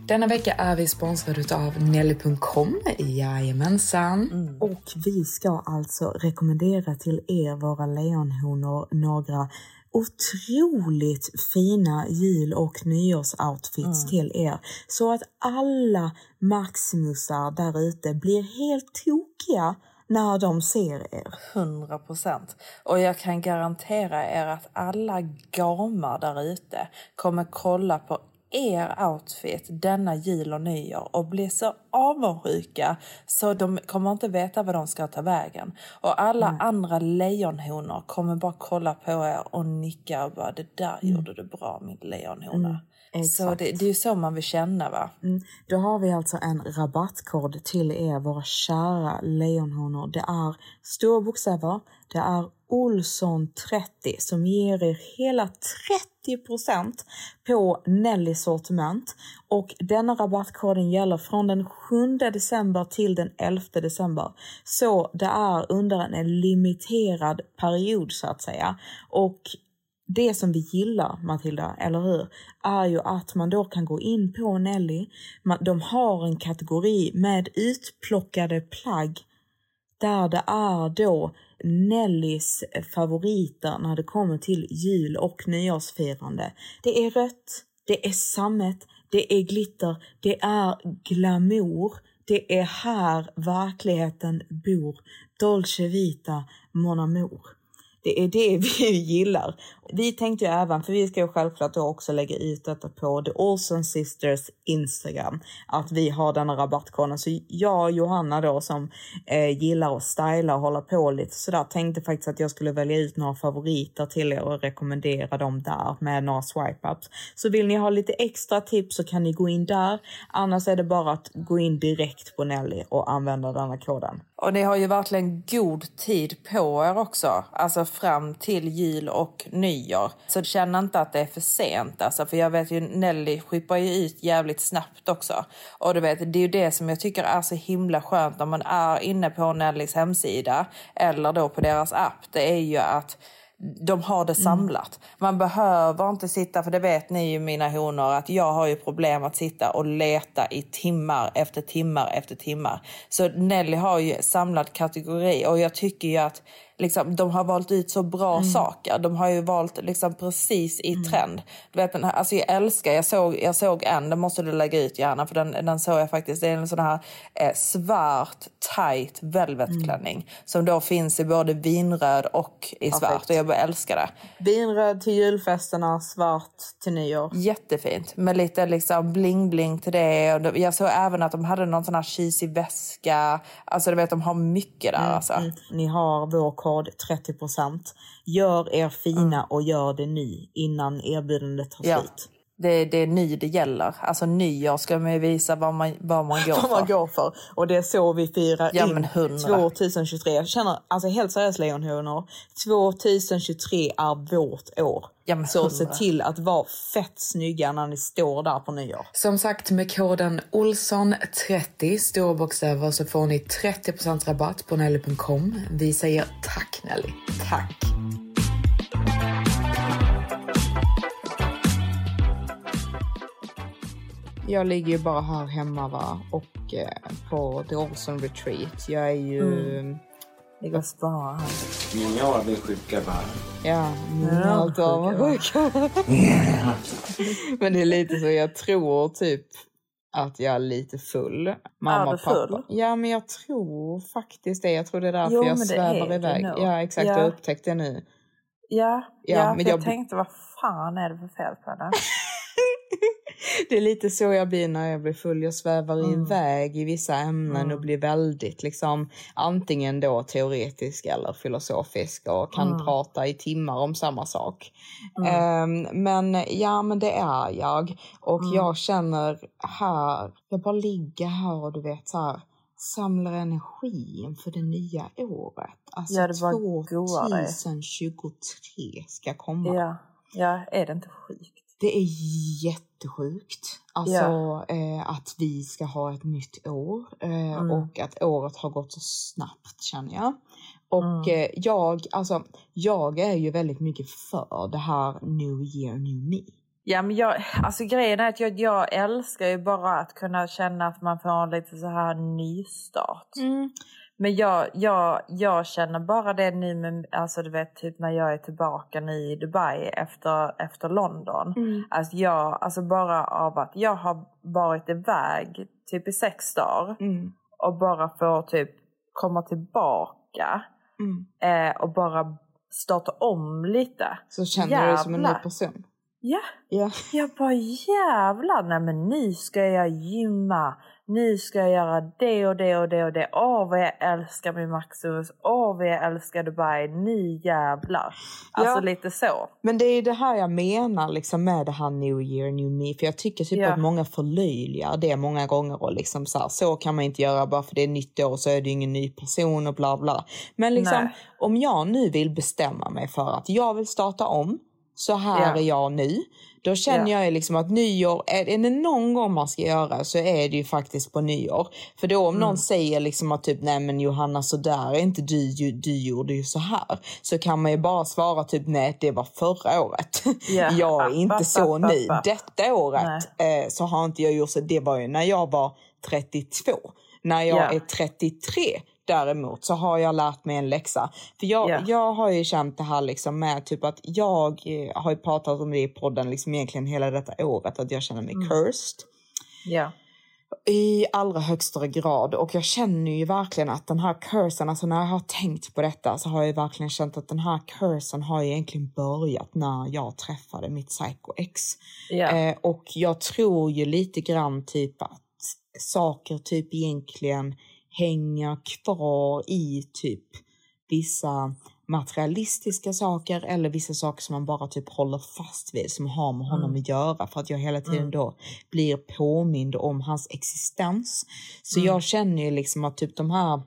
Denna vecka är vi sponsrade av Nelly.com. Jajamensan. Och vi ska alltså rekommendera till er, våra lejonhonor, några otroligt fina jul och nyårsoutfits till er. Så att alla Maximusar där ute blir helt tokiga när de ser er. 100 procent. Och jag kan garantera er att alla gamar där ute kommer kolla på er outfit denna jul och nyår och bli så avundsjuka så de kommer inte veta vad de ska ta vägen. Och alla andra lejonhonor kommer bara kolla på er och nicka och bara det där gjorde du bra min lejonhona. så exakt. det, det är ju så man vill känna va? Mm. Då har vi alltså en rabattkod till er, våra kära lejonhonor. Det är stora bokstäver, det är Olsson30 som ger er hela 30% på Nelly sortiment. Och denna rabattkoden gäller från den 7 december till den 11 december. Så det är under en limiterad period så att säga. Och det som vi gillar, Matilda, eller hur, är ju att man då kan gå in på Nelly. Man, de har en kategori med utplockade plagg där det är då Nellys favoriter när det kommer till jul och nyårsfirande. Det är rött, det är sammet, det är glitter, det är glamour. Det är här verkligheten bor. Dolce Vita, Mon Amour. Det är det <laughs> vi gillar. Vi tänkte ju även, för vi ska ju självklart också lägga ut detta på The Olsen Sisters Instagram, att vi har denna rabattkoden. Så jag och Johanna då som eh, gillar att styla och hålla på lite sådär, tänkte faktiskt att jag skulle välja ut några favoriter till er och rekommendera dem där med några swipe-ups. Så vill ni ha lite extra tips så kan ni gå in där. Annars är det bara att gå in direkt på Nelly och använda denna koden. Och ni har ju verkligen god tid på er också. Alltså fram till jul och nyår nyår. Så känn inte att det är för sent. Alltså, för jag vet ju Nelly skippar ju ut jävligt snabbt också. Och du vet, det är ju det som jag tycker är så himla skönt när man är inne på Nellys hemsida eller då på deras app. Det är ju att de har det samlat. Man behöver inte sitta, för det vet ni ju mina honor, att jag har ju problem att sitta och leta i timmar efter timmar efter timmar. Så Nelly har ju samlad kategori och jag tycker ju att liksom, de har valt ut så bra Mm. saker. De har ju valt liksom precis i trend. Du vet, den här, alltså jag älskar, jag såg, jag såg en, den måste du lägga ut gärna för den, den såg jag faktiskt. Det är en sån här eh, svart tight velvetklänning Mm. som då finns i både vinröd och i svart. Perfekt. Och jag bara älskar det. Vinröd till julfesterna, svart till nyår. Jättefint. Med lite liksom bling-bling till det. Och Jag såg även att de hade någon sån här cheesy väska. Alltså du vet, de har mycket där alltså. Mm. Ni har vår kod 30%. Gör er fina och gör det nu innan erbjudandet tar Mm. Ja. slut. Det, det är ny det gäller. Alltså nyår ska man ju visa vad man, vad man går <laughs> Vad man för. går för. Och det är så vi firar Ja, in men hundra. 2023. Jag känner, alltså helt seriöst lejonhonor, 2023 är vårt år. Ja, så se till att vara fett snygga när ni står där på nyår. Som sagt, med koden Olsson30, stora bokstäver, så får ni 30% rabatt på Nelly.com. Vi säger tack Nelly. Tack! Jag ligger ju bara här hemma va och eh, på The Olsen Retreat. Jag är ju... Ligger och sparar här. Mina har blivit sjuka bara. Ja, Ja, allt avundsjuka. Men det är lite så, jag tror typ att jag är lite full. Mamma Är du pappa. full? Ja, men jag tror faktiskt det. Jag tror det är därför Jo, jag men det svävar iväg. nog. Ja, exakt. Ja. Jag har upptäckt det nu. Ja, Ja, ja, men jag, jag- tänkte vad fan är det för fel på henne? Det är lite så jag blir när jag blir full. Jag svävar Mm. iväg i vissa ämnen och blir väldigt liksom antingen då teoretisk eller filosofisk och kan Mm. prata i timmar om samma sak. Ehm, men ja, men det är jag. Och Mm. jag känner här, jag bara ligger här och du vet så här samlar energi inför det nya året. Alltså Ja, det bara goar dig. 2023 ska komma. Ja, ja, är det inte sjukt? Det är jättesjukt. Alltså Ja. eh, att vi ska ha ett nytt år eh, Mm. och att året har gått så snabbt känner jag. Och Mm. eh, jag, alltså, jag är ju väldigt mycket för det här New year, new me. Ja, men jag, alltså grejen är att jag, jag älskar ju bara att kunna känna att man får en lite så här nystart. Men jag, jag, jag känner bara det nu med, alltså du vet typ när jag är tillbaka nu i Dubai efter, efter London. Alltså jag, alltså bara av att jag har varit iväg typ i sex dagar Mm. och bara får typ komma tillbaka Mm. eh, och bara starta om lite. Så känner du dig som en ny Jävlar. person? Ja, Ja. jag bara jävlar, nej men nu ska jag gymma, nu ska jag göra det och det och det och det. Åh vad jag älskar min Maximus, åh vad jag älskar Dubai, nu jävlar. Alltså Ja. lite så. Men det är det här jag menar liksom med det här new year, new me. För jag tycker typ Ja. att många förlöjligar det många gånger och liksom så här, så kan man inte göra bara för det är nytt år så är det ingen ny person och bla bla. Men liksom Nej. om jag nu vill bestämma mig för att jag vill starta om, så här Ja. är jag nu. Då känner Ja. jag liksom att nyår, är är det någon gång man ska göra så är det ju faktiskt på nyår. För då om Mm. någon säger liksom att typ nej men Johanna så där är inte du, ju- du gjorde ju så här. Så kan man ju bara svara typ nej det var förra året. <laughs> Ja. Jag är inte så <laughs> ny. Detta året eh, så har inte jag gjort så. Det var ju när jag var 32. När jag Ja. är 33 däremot så har jag lärt mig en läxa. För jag, Ja. jag har ju känt det här liksom med typ att jag eh, har ju pratat om det i podden liksom egentligen hela detta året att jag känner mig cursed Ja. i allra högsta grad och jag känner ju verkligen att den här cursen, alltså när jag har tänkt på detta så har jag verkligen känt att den här cursen har egentligen börjat när jag träffade mitt psycho ex. Ja. Eh, och jag tror ju lite grann typ att saker typ egentligen hänger kvar i typ vissa materialistiska saker eller vissa saker som man bara typ håller fast vid som har med honom att göra. För att jag hela tiden då blir påmind om hans existens. Så jag känner ju liksom att typ de här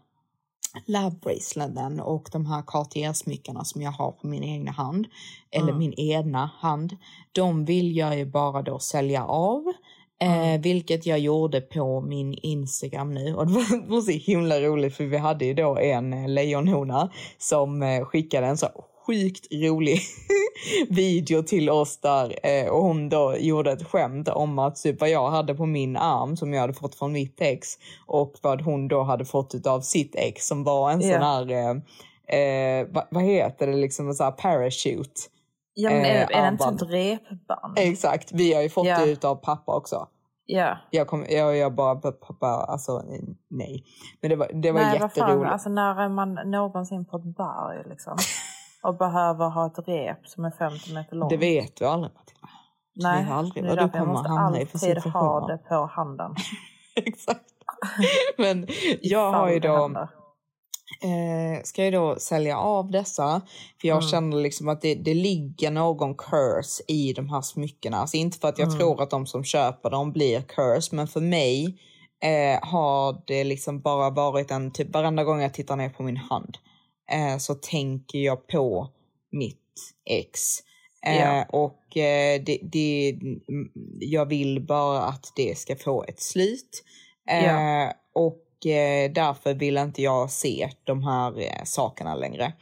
love braceleten och de här Cartier-smyckena som jag har på min egna hand, eller min ena hand, de vill jag ju bara då sälja av. Eh, vilket jag gjorde på min Instagram nu. Och det var, så himla roligt för vi hade ju då en eh, lejonhona som eh, skickade en så sjukt rolig <laughs> video till oss där eh, och hon då gjorde ett skämt om att typ vad jag hade på min arm som jag hade fått från mitt ex och vad hon då hade fått av sitt ex som var en Ja. sån här, eh, eh, vad, vad heter det, liksom en sån här parachute. Ja, men är, Eh, det inte armband. ett repband? Exakt, vi har ju fått Ja. det utav pappa också. Ja. Jag, kom, jag, jag bara, pappa, alltså nej. Men det var, det var Nej, vad fan, jätteroligt. alltså när är man någonsin på ett berg liksom? Och behöver ha ett rep som är 50 meter långt? Det vet du aldrig Matilda. Nej, vet aldrig vad du därför jag kommer måste hamna i för alltid ha det på handen. <laughs> Exakt. Men jag har ju då, händer. Eh, ska jag då sälja av dessa. För jag Mm. känner liksom att det, det ligger någon curse i de här smyckena. Alltså inte för att jag Mm. tror att de som köper dem blir curse, men för mig eh, har det liksom bara varit en, typ varenda gång jag tittar ner på min hand eh, så tänker jag på mitt ex. Ja. Och eh, det, det, jag vill bara att det ska få ett slut. Ja. Och därför vill inte jag se de här eh, sakerna längre.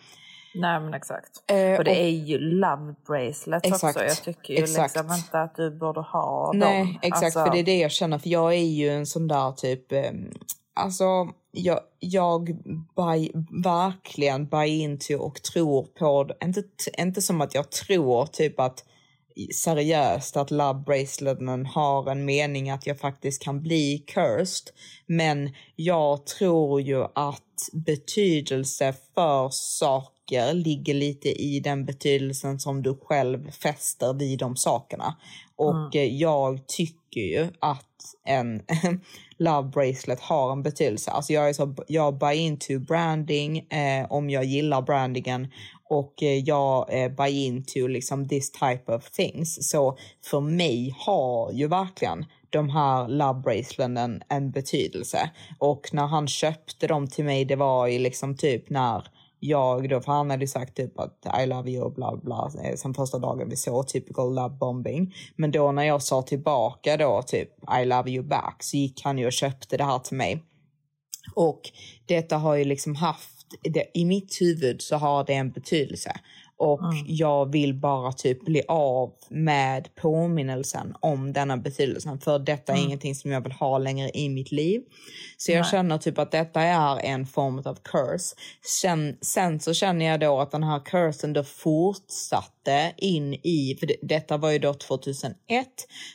Nej men exakt. Eh, och det och- är ju love bracelets Exakt, också. Jag tycker ju exakt. liksom inte att du borde ha Nej, dem. exakt. Alltså, För det är det jag känner. För jag är ju en sån där typ... Eh, alltså, jag, jag buy, verkligen buy into och tror på... Inte, inte som att jag tror typ att seriöst att love braceleten har en mening att jag faktiskt kan bli cursed. Men jag tror ju att betydelse för saker ligger lite i den betydelsen som du själv fäster vid de sakerna. Och eh, jag tycker ju att en <laughs> love bracelet har en betydelse. Alltså jag är så, jag buy into branding eh, om jag gillar brandingen och eh, jag eh, buy into liksom this type of things. Så för mig har ju verkligen de här love en betydelse. Och när han köpte dem till mig, det var ju liksom typ när jag då, för han hade ju sagt typ att I love you och bla bla eh, sen första dagen vi såg typical love bombing. Men då när jag sa tillbaka då typ I love you back så gick han ju och köpte det här till mig. Och detta har ju liksom haft, det, i mitt huvud så har det en betydelse. Och jag vill bara typ bli av med påminnelsen om denna betydelsen. För detta är ingenting som jag vill ha längre i mitt liv. Så jag känner typ att detta är en form av curse. Sen, sen så känner jag då att den här cursen då fortsatte in i, för det, detta var ju då 2001,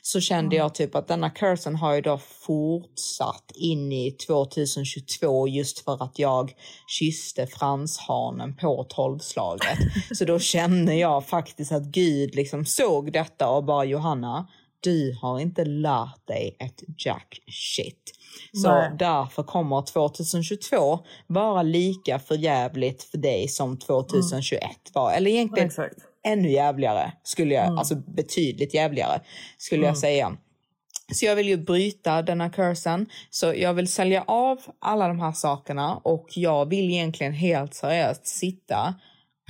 så kände jag typ att denna cursen har ju då fortsatt in i 2022 just för att jag kysste franshanen på tolvslaget. så då <laughs> kände jag faktiskt att Gud liksom såg detta och bara Johanna, du har inte lärt dig ett jack shit. Så Nej. därför kommer 2022 vara lika förjävligt för dig som 2021 var. Eller egentligen Exakt. Ännu jävligare, skulle jag, alltså betydligt jävligare, skulle jag säga. Så jag vill ju bryta denna cursen. Så jag vill sälja av alla de här sakerna och jag vill egentligen helt seriöst sitta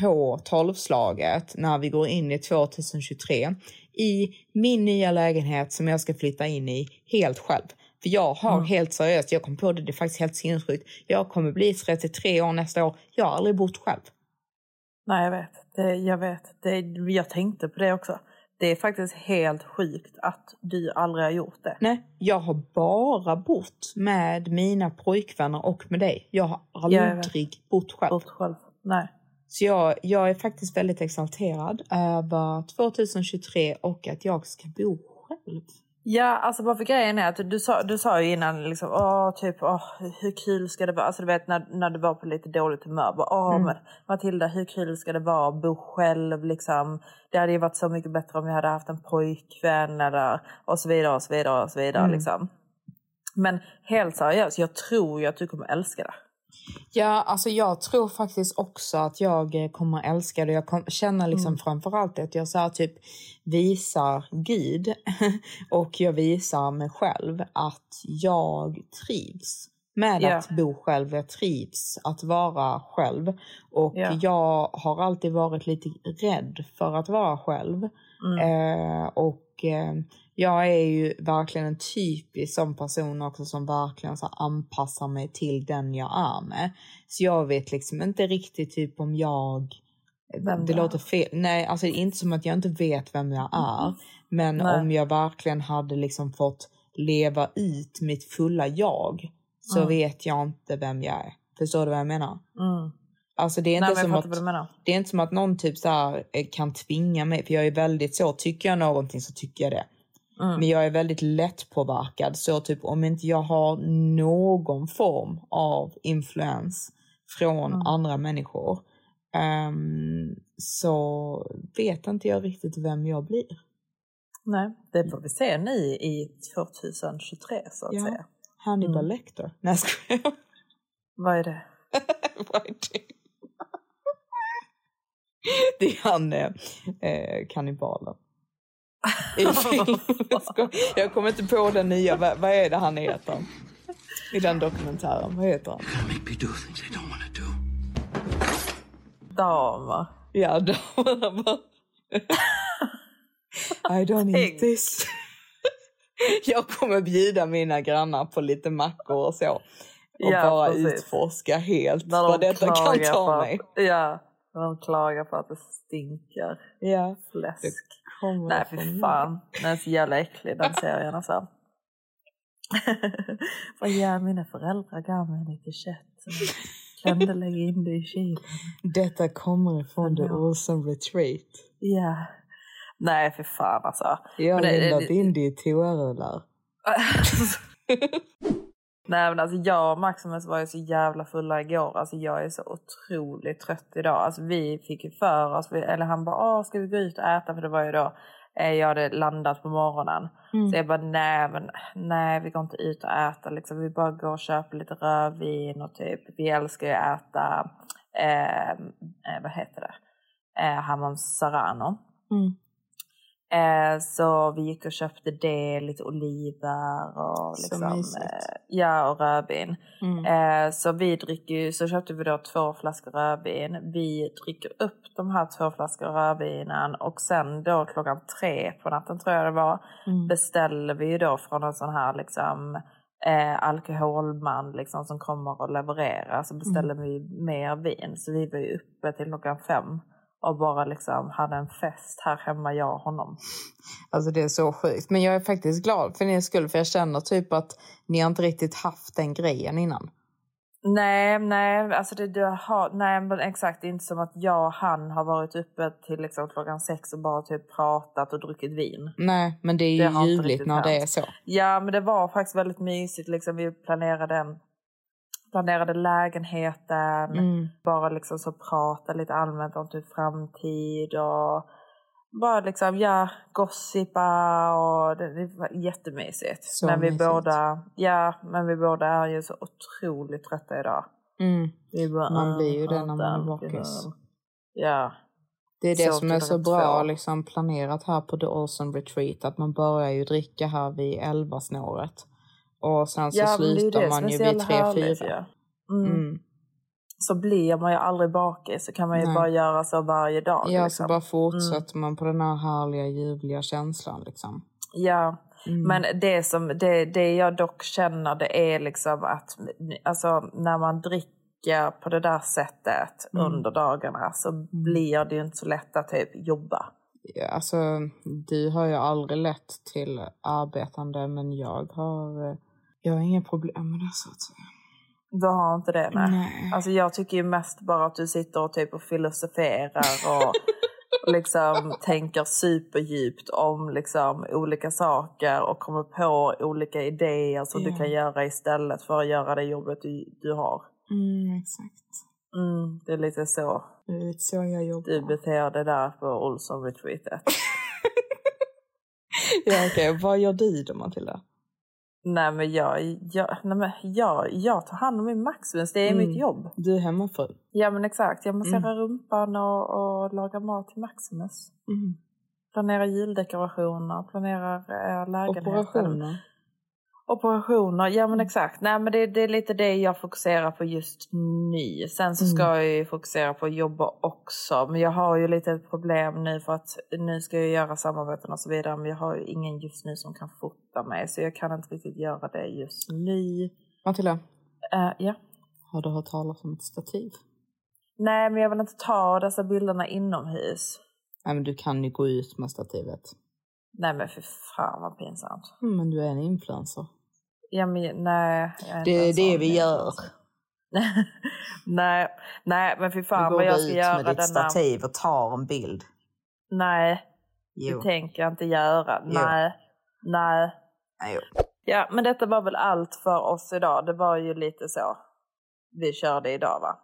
på tolvslaget när vi går in i 2023 i min nya lägenhet som jag ska flytta in i helt själv. För jag har helt seriöst, jag kom på det, det är faktiskt helt sinnessjukt. Jag kommer bli 33 år nästa år. Jag har aldrig bott själv. Nej, jag vet. Det, jag vet. Det, jag tänkte på det också. Det är faktiskt helt sjukt att du aldrig har gjort det. Nej, jag har bara bott med mina pojkvänner och med dig. Jag har jag aldrig bott själv. Bort själv. Nej. Så jag, jag är faktiskt väldigt exalterad över 2023 och att jag ska bo själv. Ja, alltså bara för grejen är att du sa, du sa ju innan liksom, åh, typ, åh, hur kul ska det vara? Alltså du vet när, när du var på lite dåligt humör. Bara, åh, men Matilda, hur kul ska det vara att bo själv liksom? Det hade ju varit så mycket bättre om jag hade haft en pojkvän eller och så vidare och så vidare och så vidare liksom. Men helt seriöst, jag tror ju att du kommer älska det. Ja, alltså jag tror faktiskt också att jag eh, kommer älska det. Jag kom, känner liksom Mm. framförallt att jag så här typ visar Gud <laughs> och jag visar mig själv att jag trivs med Ja. att bo själv. Jag trivs att vara själv. Och Ja. jag har alltid varit lite rädd för att vara själv. Mm. Eh, och eh, jag är ju verkligen en typisk sån person också som verkligen så anpassar mig till den jag är med. Så jag vet liksom inte riktigt typ om jag... Vem det låter fel. Nej, alltså det är inte som att jag inte vet vem jag är. Men Nej. om jag verkligen hade liksom fått leva ut mitt fulla jag så Mm. vet jag inte vem jag är. Förstår du vad jag menar? Mm. Alltså det är Nej, inte jag som att det är inte som att någon typ så här eh, kan tvinga mig, för jag är väldigt så, tycker jag någonting så tycker jag det. Mm. Men jag är väldigt lättpåverkad, så typ om inte jag har någon form av influens från Mm. andra människor ehm, så vet inte jag riktigt vem jag blir. Nej, det får vi se nu i 2023 så att Ja. säga. Hannibal Mm. Lecter. Nej, jag. Vad är det? <laughs> Vad är det? Det är han eh, eh, kannibalen. <laughs> I film. Jag kommer inte på den nya. Vad, vad är det han heter? I den dokumentären. Vad heter han? make me do things I don't want to do. Damer. Ja, bara, I don't eat this. Jag kommer bjuda mina grannar på lite mackor och så. Och Ja, bara precis. utforska helt När vad de detta kan ta mig. Att, ja, när de klagar på att det stinker Ja, det fläsk. Kommer Nej från fy fan, den är så jävla äcklig den serien alltså. <laughs> Vad gör mina föräldrar gav mig lite kött. Glömde lägga in det i kylen. Detta kommer ifrån The. Olsen Retreat. Ja. Nej för fan alltså. Jag det- Linda det- i toarullar. <laughs> Nej men alltså jag och Maximus var ju så jävla fulla igår. Alltså jag är så otroligt trött idag. Alltså vi fick ju för oss, eller han bara åh ska vi gå ut och äta? För det var ju då eh, jag hade landat på morgonen. Mm. Så jag bara nej men nej vi går inte ut och äta liksom. Vi bara går och köper lite rödvin och typ vi älskar ju att äta, eh, eh, vad heter det? Eh, Hamon Serrano. Mm. Eh, så vi gick och köpte det, lite oliver och liksom, eh, ja, och rödvin. Mm. Eh, så vi dricker så köpte vi då två flaskor rödvin. Vi dricker upp de här två flaskor rödvinen och sen då klockan tre på natten tror jag det var Mm. beställer vi då från en sån här liksom eh, alkoholman liksom som kommer och levererar så beställer Mm. vi mer vin. Så vi var ju uppe till klockan fem och bara liksom hade en fest här hemma jag och honom. Alltså det är så sjukt. Men jag är faktiskt glad för din skull för jag känner typ att ni har inte riktigt haft den grejen innan. Nej, nej, alltså det, det har, nej men exakt, det är inte som att jag och han har varit uppe till liksom klockan sex och bara typ pratat och druckit vin. Nej, men det är Det ju ljuvligt när det hänt. är så. Ja, men det var faktiskt väldigt mysigt. Liksom, vi planerade, planerade lägenheten. Mm. Bara liksom så prata lite allmänt om typ framtid och bara liksom, ja, gossipa och det, det var jättemysigt. Så men vi mysigt. båda, ja, men vi båda är ju så otroligt trötta idag. Mm. Bara, Man blir ju "Åh, det när man är bakis." killen." Ja, Det är det Så som är till så bra liksom, planerat här på The Awesome Retreat. Att man börjar ju dricka här vid 11 snåret. Och sen så ja slutar det man ju vid härligt 3-4. ju. Mm. Mm. Så blir man ju aldrig bakis så kan man ju Nej. bara göra så varje dag. Ja, liksom. så bara fortsätter man på den här härliga ljuvliga känslan liksom. Ja, Mm. men det, som, det, det jag dock känner det är liksom att alltså, när man dricker på det där sättet Mm. under dagarna så blir det ju inte så lätt att typ jobba. Ja, alltså, du har ju aldrig lett till arbetande, men jag har, eh, jag har inga problem med det så att säga. Du har inte det? Nej. Nej. Alltså jag tycker ju mest bara att du sitter och typ och filosoferar och, liksom tänker superdjupt om liksom olika saker och kommer på olika idéer som Ja. du kan göra istället för att göra det jobbet du, du har. Mm, exakt. Mm, det är lite så Det är lite så jag jobbar. du beter dig där på Olsson retreatet. <laughs> ja, okej. Vad gör du då, Matilda? Nej men jag, jag, nej, men jag, jag tar hand om min Maximus, det är Mm. mitt jobb. Du är hemmafru. Ja men exakt, jag masserar Mm. rumpan och, och lagar mat till Maximus. Mm. Planerar juldekorationer, planerar äh, lägenheten. Operationer. Operationer, ja men Mm. exakt. Nej men det, det är lite det jag fokuserar på just nu. Sen så ska Mm. jag ju fokusera på att jobba också. Men jag har ju lite problem nu för att nu ska jag göra samarbeten och så vidare. Men jag har ju ingen just nu som kan fota mig. Så jag kan inte riktigt göra det just nu. Matilda, Eh, ja. har du hört talas om ett stativ? Nej men jag vill inte ta dessa bilderna inomhus. Nej, men du kan ju gå ut med stativet. Nej men för fan vad pinsamt. Mm, Men du är en influencer. Ja, men, nej, är Det är det vi gör. <laughs> nej, nej, men fy Du fan går vad jag ut ska med göra ditt denna... stativ och tar en bild. Nej, Jo. det tänker jag inte göra. Jo. Nej, nej. Nej, Ja, men detta var väl allt för oss idag. Det var ju lite så vi körde idag va?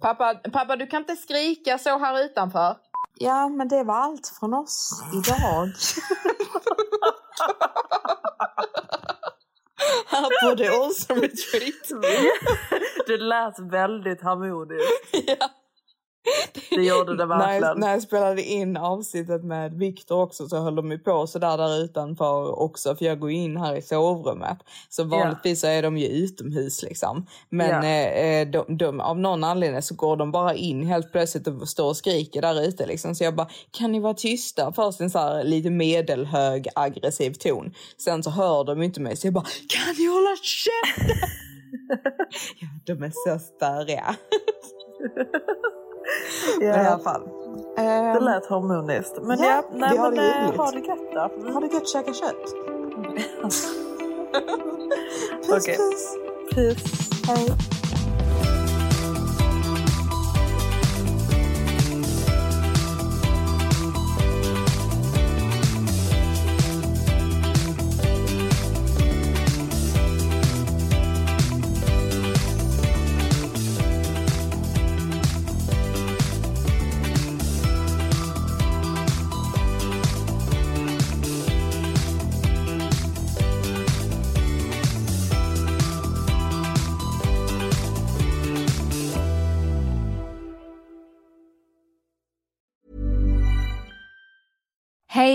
Pappa, pappa, du kan inte skrika så här utanför. Ja, men det var allt från oss idag. här på The Awesome Retreat. det lät väldigt harmoniskt. ja. Det gjorde det <laughs> när, jag, verkligen. när jag spelade in avsnittet med Viktor också så höll de ju på så där, där utanför också för jag går in här i sovrummet. Så vanligtvis så är de ju utomhus liksom. Men Ja. eh, de, de, av någon anledning så går de bara in helt plötsligt och står och skriker där ute liksom. Så jag bara, kan ni vara tysta? Först en så här lite medelhög aggressiv ton. Sen så hör de inte mig så jag bara, kan ni hålla käften? <laughs> <laughs> ja, de är så störiga. I alla fall. det Ehm, lät harmoniskt. Men Ja, ja, nej, vi har men, det roligt. ha det gött då. Har det gött käka kött? <laughs> puss Okej. puss. Puss. Hej.